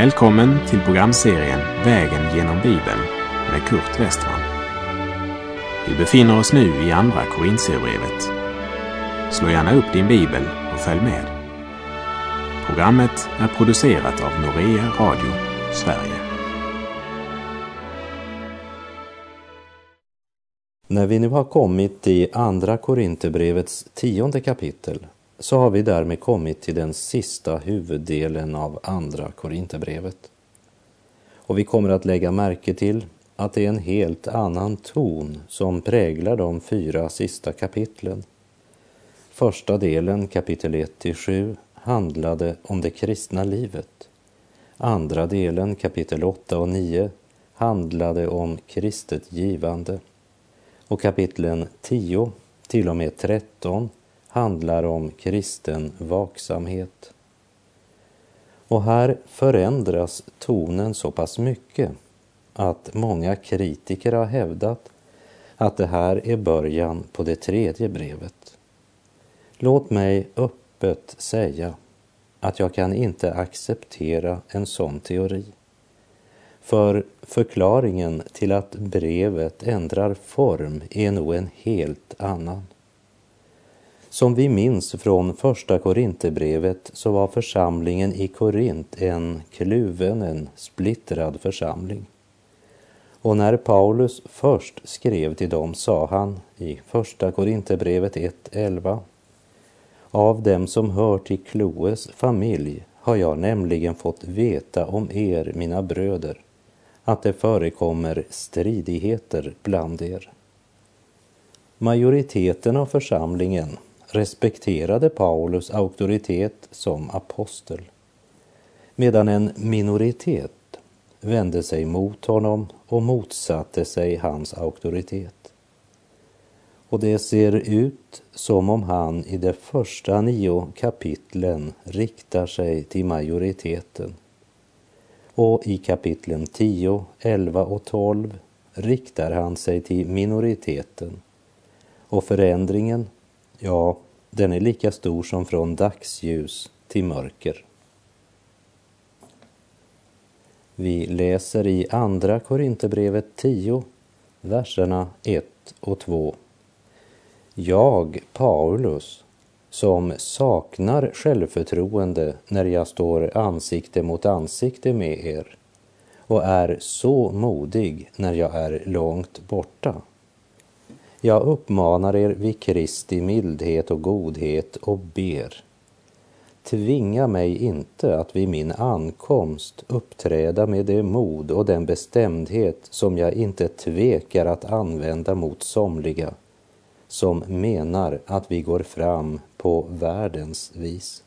Välkommen till programserien Vägen genom Bibeln med Kurt Westman. Vi befinner oss nu i Andra Korintierbrevet. Slå gärna upp din bibel och följ med. Programmet är producerat av Norea Radio Sverige. När vi nu har kommit i Andra Korinthierbrevets tionde kapitel så har vi därmed kommit till den sista huvuddelen av Andra Korinthierbrevet. Och vi kommer att lägga märke till att det är en helt annan ton som präglar de fyra sista kapitlen. Första delen, kapitel 1-7, handlade om det kristna livet. Andra delen, kapitel 8 och 9, handlade om kristet givande. Och kapitlen 10 till och med 13 handlar om kristen vaksamhet. Och här förändras tonen så pass mycket att många kritiker har hävdat att det här är början på det tredje brevet. Låt mig öppet säga att jag kan inte acceptera en sån teori. För förklaringen till att brevet ändrar form är nog en helt annan. Som vi minns från första Korinthierbrevet så var församlingen i Korint en kluven, en splittrad församling. Och när Paulus först skrev till dem sa han i första Korinthierbrevet 1.11 Av dem som hör till Kloes familj har jag nämligen fått veta om er, mina bröder, att det förekommer stridigheter bland er. Majoriteten av församlingen respekterade Paulus auktoritet som apostel, medan en minoritet vände sig mot honom och motsatte sig hans auktoritet. Och det ser ut som om han i de första nio kapitlen riktar sig till majoriteten. Och i kapitlen 10, 11 och 12 riktar han sig till minoriteten. Och förändringen Ja, den är lika stor som från dagsljus till mörker. Vi läser i Andra Korinthierbrevet 10, verserna 1 och 2. Jag, Paulus, som saknar självförtroende när jag står ansikte mot ansikte med er och är så modig när jag är långt borta. Jag uppmanar er vid Kristi mildhet och godhet och ber. Tvinga mig inte att vid min ankomst uppträda med det mod och den bestämdhet som jag inte tvekar att använda mot somliga som menar att vi går fram på världens vis.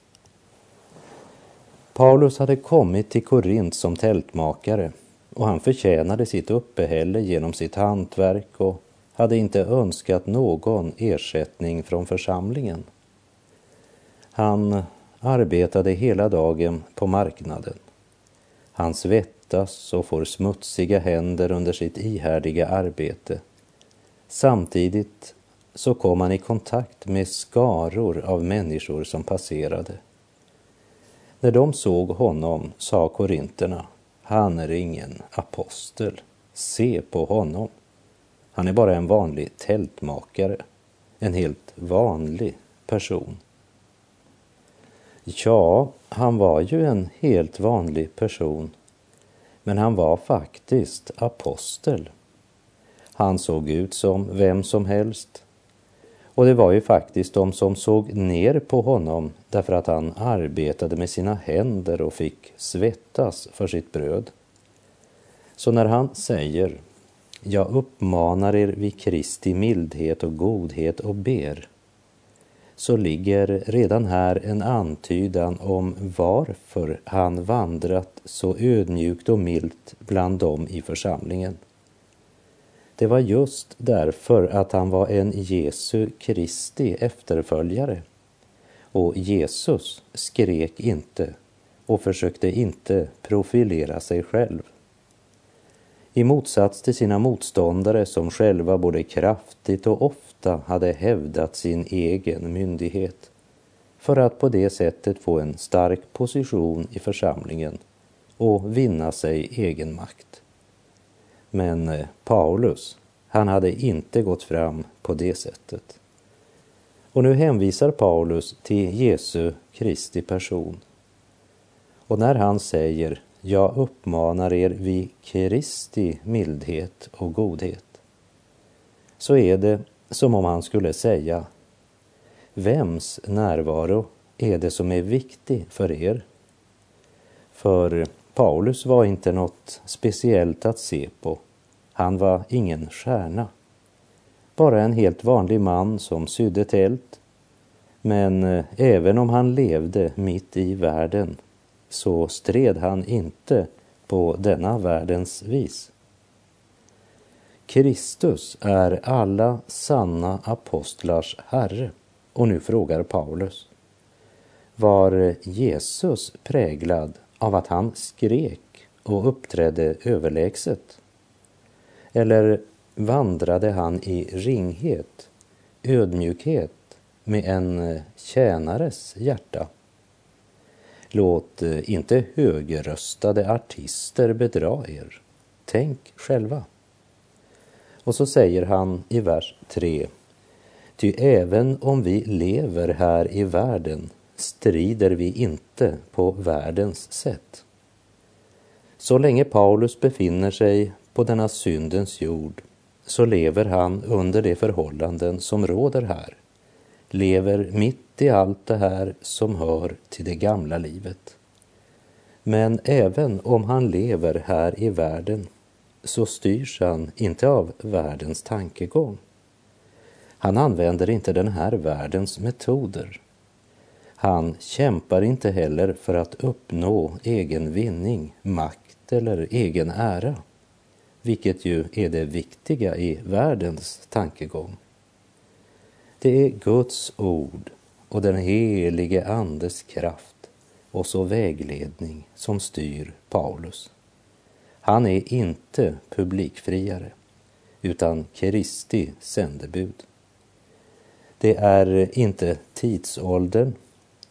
Paulus hade kommit till Korint som tältmakare och han förtjänade sitt uppehälle genom sitt hantverk och hade inte önskat någon ersättning från församlingen. Han arbetade hela dagen på marknaden. Han svettas och får smutsiga händer under sitt ihärdiga arbete. Samtidigt så kom han i kontakt med skaror av människor som passerade. När de såg honom sa korinterna, han är ingen apostel, se på honom. Han är bara en vanlig tältmakare, en helt vanlig person. Ja, han var ju en helt vanlig person, men han var faktiskt apostel. Han såg ut som vem som helst. Och det var ju faktiskt de som såg ner på honom därför att han arbetade med sina händer och fick svettas för sitt bröd. Så när han säger jag uppmanar er vid Kristi mildhet och godhet och ber, så ligger redan här en antydan om varför han vandrat så ödmjukt och milt bland dem i församlingen. Det var just därför att han var en Jesu Kristi efterföljare. Och Jesus skrek inte och försökte inte profilera sig själv i motsats till sina motståndare som själva både kraftigt och ofta hade hävdat sin egen myndighet för att på det sättet få en stark position i församlingen och vinna sig egen makt. Men eh, Paulus, han hade inte gått fram på det sättet. Och nu hänvisar Paulus till Jesu Kristi person. Och när han säger jag uppmanar er vid Kristi mildhet och godhet så är det som om han skulle säga Vems närvaro är det som är viktig för er? För Paulus var inte något speciellt att se på. Han var ingen stjärna. Bara en helt vanlig man som sydde tält. Men eh, även om han levde mitt i världen så stred han inte på denna världens vis. Kristus är alla sanna apostlars Herre. Och nu frågar Paulus. Var Jesus präglad av att han skrek och uppträdde överlägset? Eller vandrade han i ringhet, ödmjukhet med en tjänares hjärta? Låt eh, inte högröstade artister bedra er. Tänk själva. Och så säger han i vers 3. Ty även om vi lever här i världen strider vi inte på världens sätt. Så länge Paulus befinner sig på denna syndens jord så lever han under de förhållanden som råder här. Lever mitt i allt det här som hör till det gamla livet. Men även om han lever här i världen så styrs han inte av världens tankegång. Han använder inte den här världens metoder. Han kämpar inte heller för att uppnå egen vinning, makt eller egen ära, vilket ju är det viktiga i världens tankegång. Det är Guds ord och den helige Andes kraft och så vägledning som styr Paulus. Han är inte publikfriare, utan Kristi sändebud. Det är inte tidsåldern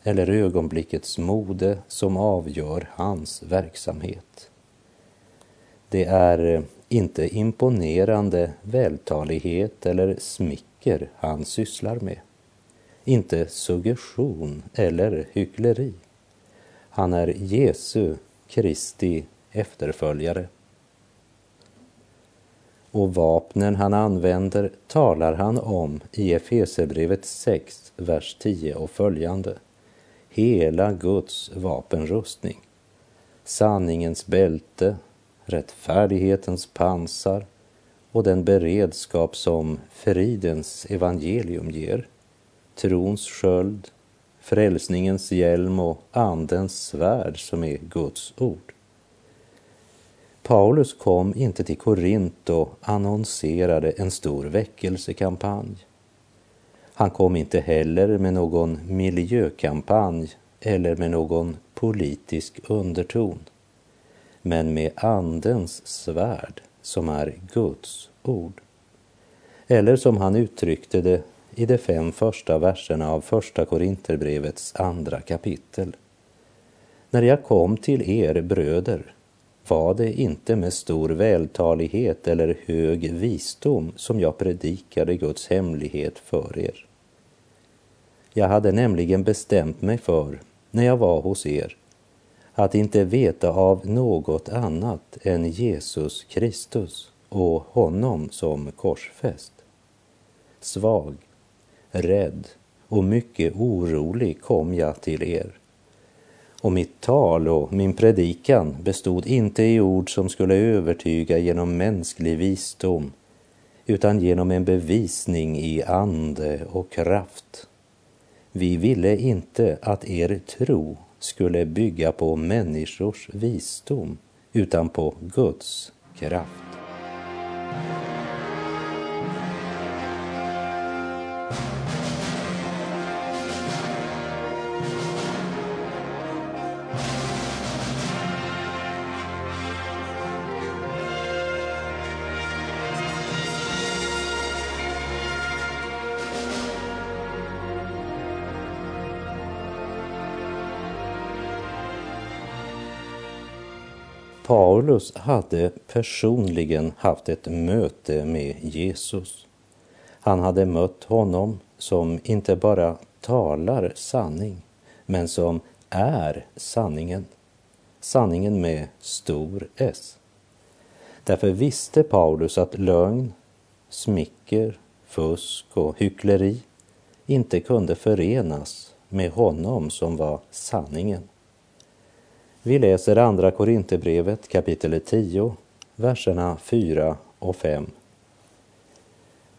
eller ögonblickets mode som avgör hans verksamhet. Det är inte imponerande vältalighet eller smicker han sysslar med. Inte suggestion eller hyckleri. Han är Jesu Kristi efterföljare. Och vapnen han använder talar han om i Efesebrevet 6, vers 10 och följande. Hela Guds vapenrustning. Sanningens bälte, rättfärdighetens pansar och den beredskap som fridens evangelium ger. Trons sköld, frälsningens hjälm och andens svärd som är Guds ord. Paulus kom inte till Korint och annonserade en stor väckelsekampanj. Han kom inte heller med någon miljökampanj eller med någon politisk underton, men med Andens svärd som är Guds ord. Eller som han uttryckte det i de fem första verserna av Första Korinterbrevets andra kapitel. När jag kom till er bröder var det inte med stor vältalighet eller hög visdom som jag predikade Guds hemlighet för er. Jag hade nämligen bestämt mig för, när jag var hos er, att inte veta av något annat än Jesus Kristus och honom som korsfäst. Svag, rädd och mycket orolig kom jag till er och mitt tal och min predikan bestod inte i ord som skulle övertyga genom mänsklig visdom, utan genom en bevisning i ande och kraft. Vi ville inte att er tro skulle bygga på människors visdom, utan på Guds kraft. Paulus hade personligen haft ett möte med Jesus. Han hade mött honom som inte bara talar sanning, men som är sanningen. Sanningen med stor S. Därför visste Paulus att lögn, smicker, fusk och hyckleri inte kunde förenas med honom som var sanningen. Vi läser Andra Korinthierbrevet kapitel 10, verserna 4 och 5.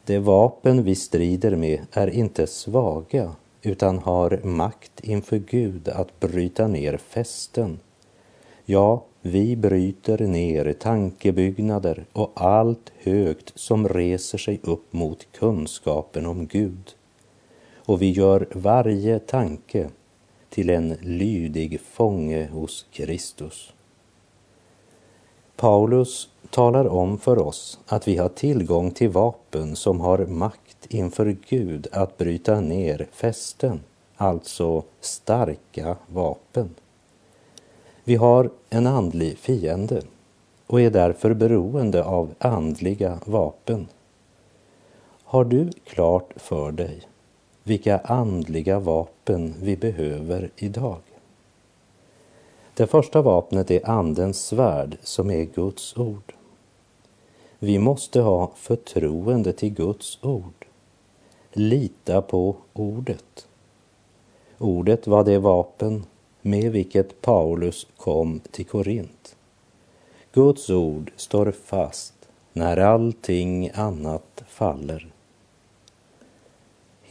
Det vapen vi strider med är inte svaga utan har makt inför Gud att bryta ner fästen. Ja, vi bryter ner tankebyggnader och allt högt som reser sig upp mot kunskapen om Gud. Och vi gör varje tanke till en lydig fånge hos Kristus. Paulus talar om för oss att vi har tillgång till vapen som har makt inför Gud att bryta ner fästen, alltså starka vapen. Vi har en andlig fiende och är därför beroende av andliga vapen. Har du klart för dig vilka andliga vapen vi behöver idag? Det första vapnet är Andens svärd som är Guds ord. Vi måste ha förtroende till Guds ord. Lita på ordet. Ordet var det vapen med vilket Paulus kom till Korint. Guds ord står fast när allting annat faller.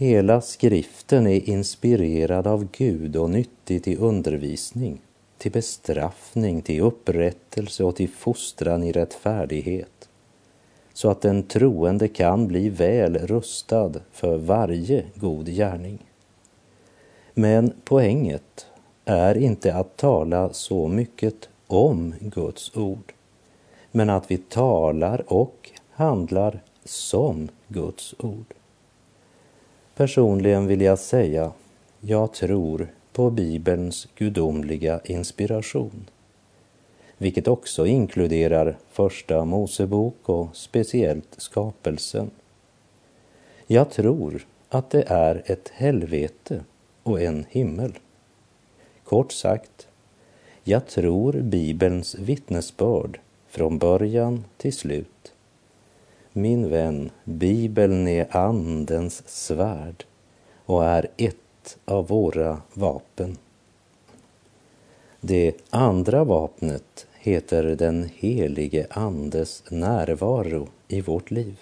Hela skriften är inspirerad av Gud och nyttig till undervisning, till bestraffning, till upprättelse och till fostran i rättfärdighet, så att den troende kan bli väl rustad för varje god gärning. Men poänget är inte att tala så mycket om Guds ord, men att vi talar och handlar som Guds ord. Personligen vill jag säga, jag tror på Bibelns gudomliga inspiration, vilket också inkluderar Första Mosebok och speciellt skapelsen. Jag tror att det är ett helvete och en himmel. Kort sagt, jag tror Bibelns vittnesbörd från början till slut. Min vän, Bibeln är Andens svärd och är ett av våra vapen. Det andra vapnet heter den helige Andes närvaro i vårt liv.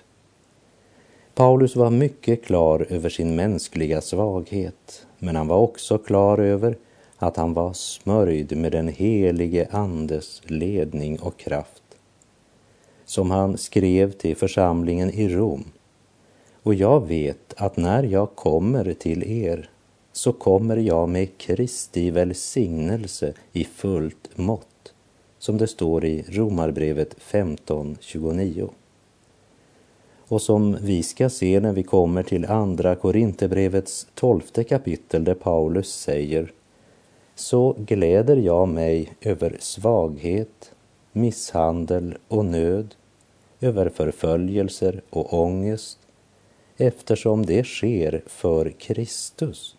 Paulus var mycket klar över sin mänskliga svaghet, men han var också klar över att han var smörjd med den helige Andes ledning och kraft. Som han skrev till församlingen i Rom. Och jag vet att när jag kommer till er så kommer jag med Kristi välsignelse i fullt mått, som det står i Romarbrevet 15.29 och som vi ska se när vi kommer till Andra Korinthierbrevets tolfte kapitel där Paulus säger så gläder jag mig över svaghet, misshandel och nöd, över förföljelser och ångest, eftersom det sker för Kristus.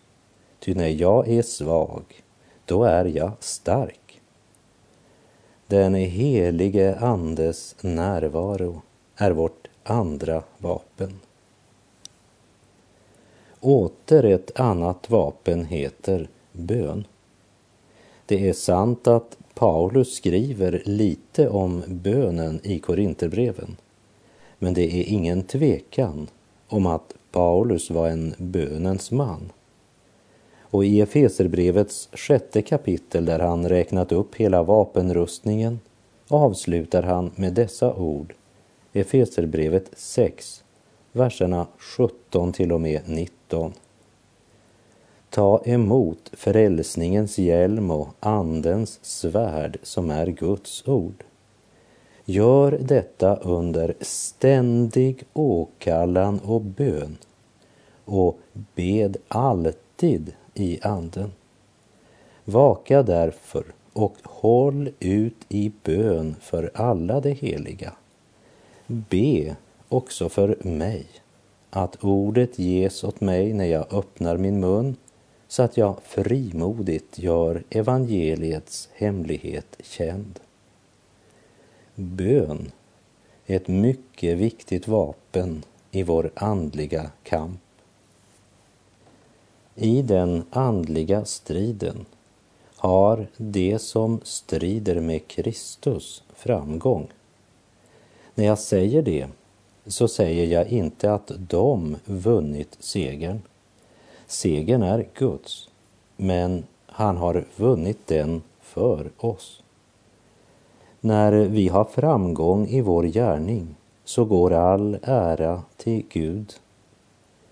Ty när jag är svag, då är jag stark. Den helige Andes närvaro är vårt andra vapen. Åter ett annat vapen heter bön. Det är sant att Paulus skriver lite om bönen i Korinterbreven. Men det är ingen tvekan om att Paulus var en bönens man. Och i Efeserbrevets sjätte kapitel där han räknat upp hela vapenrustningen avslutar han med dessa ord Efeserbrevet 6, verserna 17 till och med 19. Ta emot frälsningens hjälm och Andens svärd som är Guds ord. Gör detta under ständig åkallan och bön och bed alltid i Anden. Vaka därför och håll ut i bön för alla de heliga. Be också för mig, att ordet ges åt mig när jag öppnar min mun, så att jag frimodigt gör evangeliets hemlighet känd. Bön är ett mycket viktigt vapen i vår andliga kamp. I den andliga striden har de som strider med Kristus framgång. När jag säger det så säger jag inte att de vunnit segern. Segern är Guds, men han har vunnit den för oss. När vi har framgång i vår gärning så går all ära till Gud.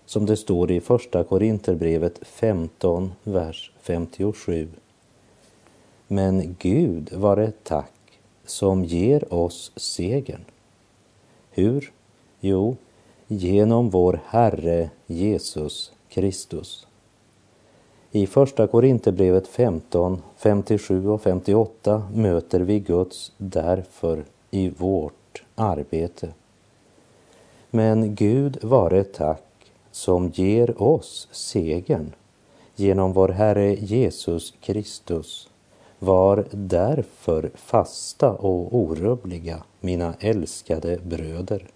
Som det står i Första Korinterbrevet 15, vers 57. Men Gud var ett tack som ger oss segern. Hur? Jo, genom vår Herre Jesus Kristus. I Första Korinthierbrevet 15, 57 och 58 möter vi Guds därför i vårt arbete. Men Gud vare tack som ger oss segern genom vår Herre Jesus Kristus. Var därför fasta och orubbliga, mina älskade bröder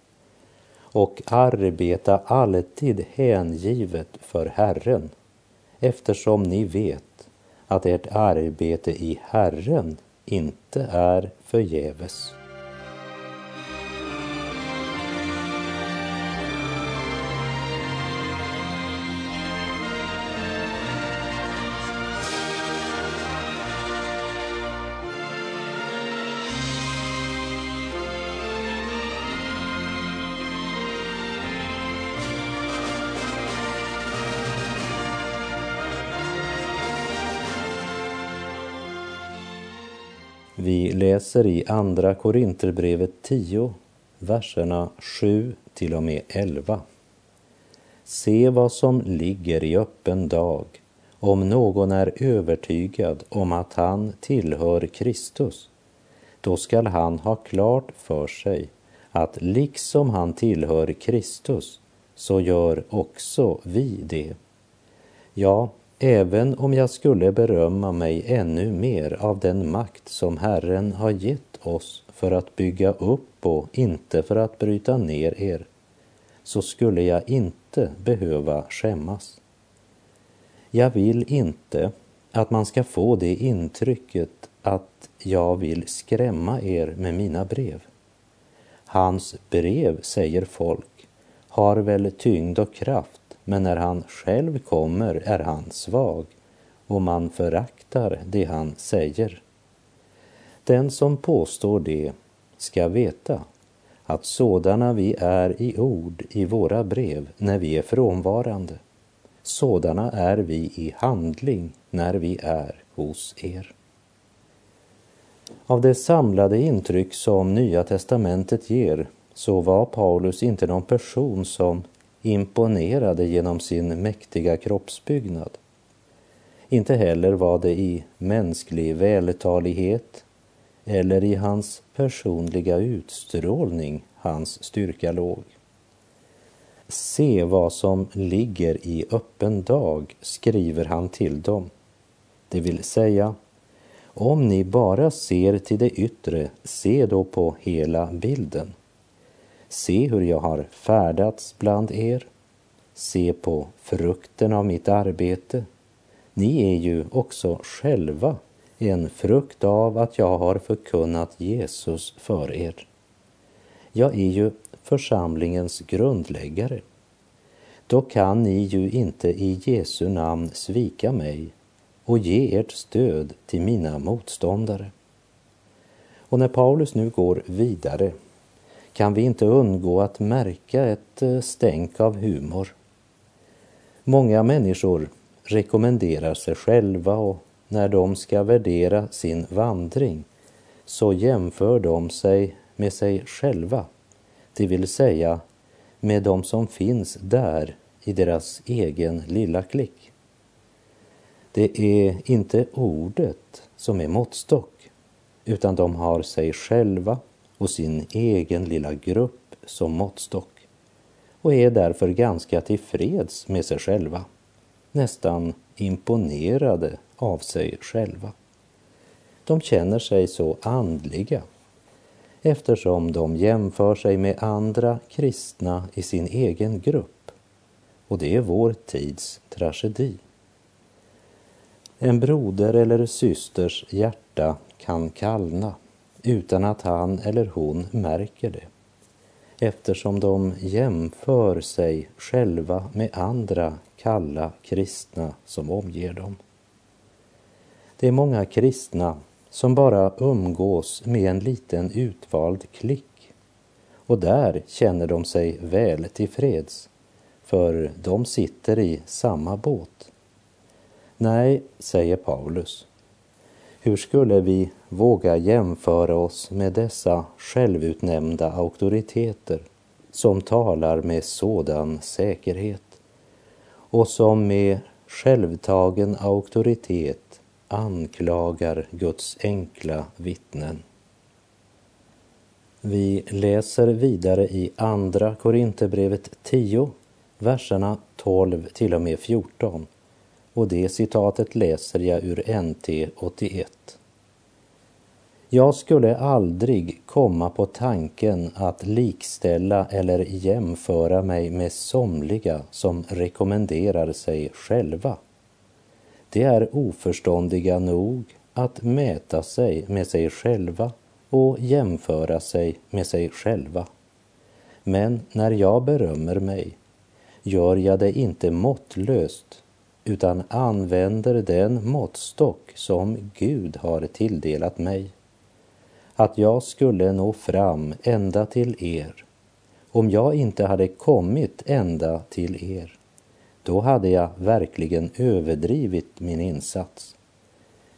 och arbeta alltid hängivet för Herren eftersom ni vet att ert arbete i Herren inte är förgäves. Läser i Andra Korinterbrevet 10, verserna 7 till och med 11. Se vad som ligger i öppen dag, om någon är övertygad om att han tillhör Kristus. Då skall han ha klart för sig att liksom han tillhör Kristus, så gör också vi det. Ja, Även om jag skulle berömma mig ännu mer av den makt som Herren har gett oss för att bygga upp och inte för att bryta ner er, så skulle jag inte behöva skämmas. Jag vill inte att man ska få det intrycket att jag vill skrämma er med mina brev. Hans brev, säger folk, har väl tyngd och kraft men när han själv kommer är han svag och man föraktar det han säger. Den som påstår det ska veta att sådana vi är i ord i våra brev när vi är frånvarande, sådana är vi i handling när vi är hos er. Av det samlade intryck som Nya testamentet ger så var Paulus inte någon person som imponerade genom sin mäktiga kroppsbyggnad. Inte heller var det i mänsklig vältalighet eller i hans personliga utstrålning hans styrka låg. Se vad som ligger i öppen dag, skriver han till dem. Det vill säga, om ni bara ser till det yttre, se då på hela bilden. Se hur jag har färdats bland er. Se på frukten av mitt arbete. Ni är ju också själva en frukt av att jag har förkunnat Jesus för er. Jag är ju församlingens grundläggare. Då kan ni ju inte i Jesu namn svika mig och ge ert stöd till mina motståndare. Och när Paulus nu går vidare kan vi inte undgå att märka ett eh, stänk av humor. Många människor rekommenderar sig själva och när de ska värdera sin vandring så jämför de sig med sig själva, det vill säga med de som finns där i deras egen lilla klick. Det är inte ordet som är måttstock, utan de har sig själva och sin egen lilla grupp som måttstock och är därför ganska tillfreds med sig själva, nästan imponerade av sig själva. De känner sig så andliga eftersom de jämför sig med andra kristna i sin egen grupp. Och det är vår tids tragedi. En broder eller systers hjärta kan kallna utan att han eller hon märker det eftersom de jämför sig själva med andra kalla kristna som omger dem. Det är många kristna som bara umgås med en liten utvald klick och där känner de sig väl tillfreds för de sitter i samma båt. Nej, säger Paulus, hur skulle vi våga jämföra oss med dessa självutnämnda auktoriteter som talar med sådan säkerhet och som med självtagen auktoritet anklagar Guds enkla vittnen. Vi läser vidare i Andra Korinthierbrevet 10, verserna 12 till och med 14 och det citatet läser jag ur NT 81. Jag skulle aldrig komma på tanken att likställa eller jämföra mig med somliga som rekommenderar sig själva. De är oförståndiga nog att mäta sig med sig själva och jämföra sig med sig själva. Men när jag berömmer mig gör jag det inte måttlöst utan använder den måttstock som Gud har tilldelat mig. Att jag skulle nå fram ända till er. Om jag inte hade kommit ända till er, då hade jag verkligen överdrivit min insats.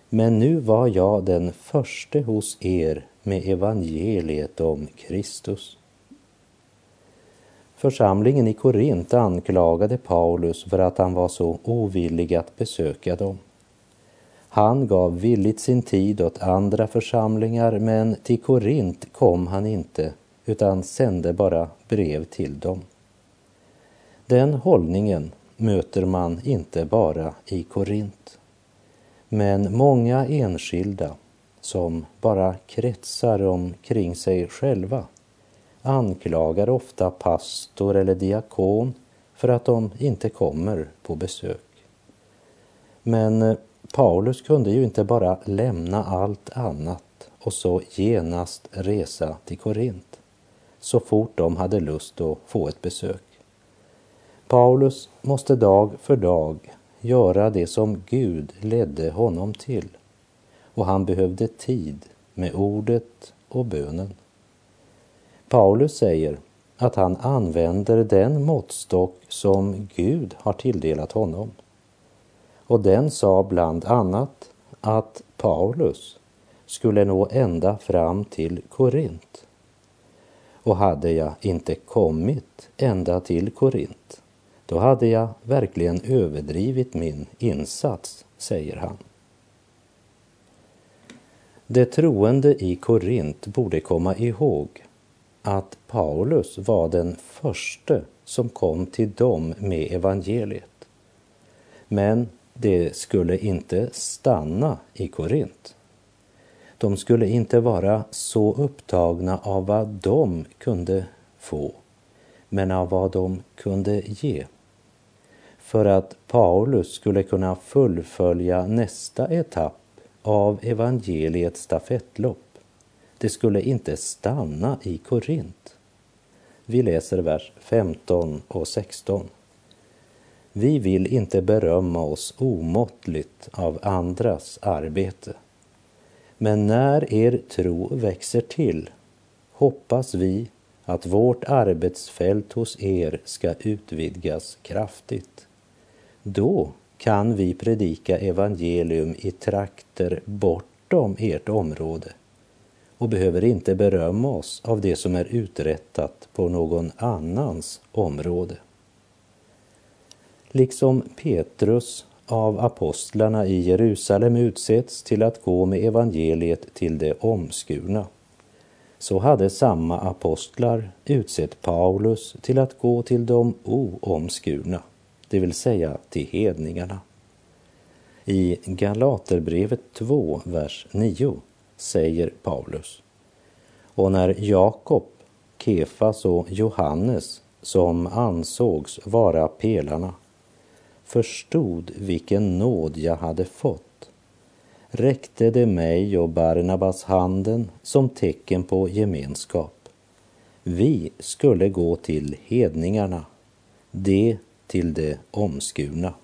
Men nu var jag den förste hos er med evangeliet om Kristus. Församlingen i Korint anklagade Paulus för att han var så ovillig att besöka dem. Han gav villigt sin tid åt andra församlingar men till Korint kom han inte utan sände bara brev till dem. Den hållningen möter man inte bara i Korint. Men många enskilda som bara kretsar omkring sig själva anklagar ofta pastor eller diakon för att de inte kommer på besök. Men eh, Paulus kunde ju inte bara lämna allt annat och så genast resa till Korint så fort de hade lust att få ett besök. Paulus måste dag för dag göra det som Gud ledde honom till och han behövde tid med ordet och bönen. Paulus säger att han använder den måttstock som Gud har tilldelat honom. Och den sa bland annat att Paulus skulle nå ända fram till Korint. Och hade jag inte kommit ända till Korint, då hade jag verkligen överdrivit min insats, säger han. Det troende i Korint borde komma ihåg att Paulus var den förste som kom till dem med evangeliet. Men det skulle inte stanna i Korint. De skulle inte vara så upptagna av vad de kunde få, men av vad de kunde ge. För att Paulus skulle kunna fullfölja nästa etapp av evangeliets stafettlopp det skulle inte stanna i Korint. Vi läser vers 15 och 16. Vi vill inte berömma oss omåttligt av andras arbete. Men när er tro växer till hoppas vi att vårt arbetsfält hos er ska utvidgas kraftigt. Då kan vi predika evangelium i trakter bortom ert område och behöver inte berömma oss av det som är uträttat på någon annans område. Liksom Petrus av apostlarna i Jerusalem utsetts till att gå med evangeliet till de omskurna, så hade samma apostlar utsett Paulus till att gå till de oomskurna, det vill säga till hedningarna. I Galaterbrevet 2, vers 9 säger Paulus. Och när Jakob, Kefas och Johannes, som ansågs vara pelarna, förstod vilken nåd jag hade fått, räckte det mig och Barnabas handen som tecken på gemenskap. Vi skulle gå till hedningarna, det till det omskurna.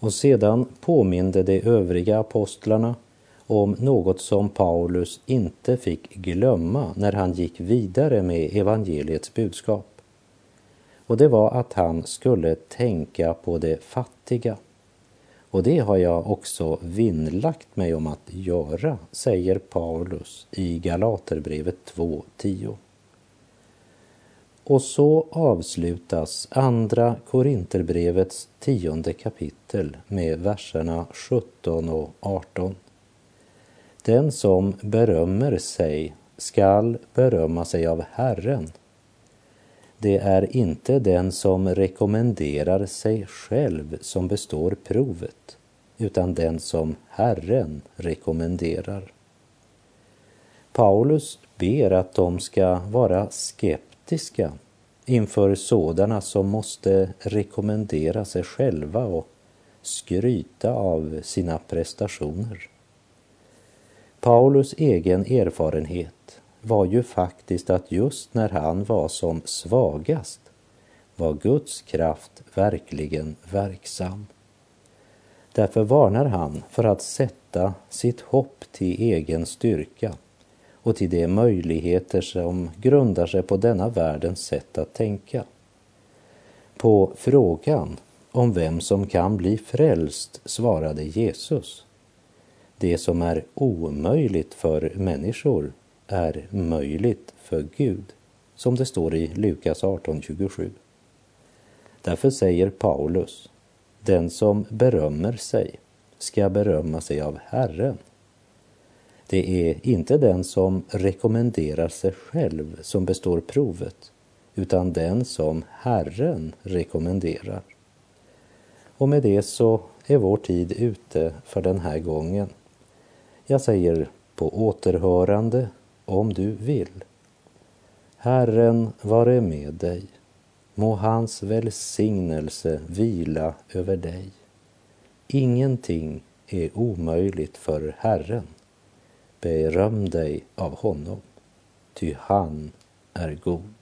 Och sedan påminde de övriga apostlarna om något som Paulus inte fick glömma när han gick vidare med evangeliets budskap. Och det var att han skulle tänka på det fattiga. Och det har jag också vinnlagt mig om att göra, säger Paulus i Galaterbrevet 2.10. Och så avslutas Andra Korinterbrevets tionde kapitel med verserna 17 och 18. Den som berömmer sig skall berömma sig av Herren. Det är inte den som rekommenderar sig själv som består provet, utan den som Herren rekommenderar. Paulus ber att de ska vara skeptiska skeptiska inför sådana som måste rekommendera sig själva och skryta av sina prestationer. Paulus egen erfarenhet var ju faktiskt att just när han var som svagast var Guds kraft verkligen verksam. Därför varnar han för att sätta sitt hopp till egen styrka och till de möjligheter som grundar sig på denna världens sätt att tänka. På frågan om vem som kan bli frälst svarade Jesus. Det som är omöjligt för människor är möjligt för Gud, som det står i Lukas 18.27. Därför säger Paulus, den som berömmer sig ska berömma sig av Herren. Det är inte den som rekommenderar sig själv som består provet, utan den som Herren rekommenderar. Och med det så är vår tid ute för den här gången. Jag säger på återhörande om du vill. Herren vare med dig. Må hans välsignelse vila över dig. Ingenting är omöjligt för Herren. Beröm dig av honom, ty han är god.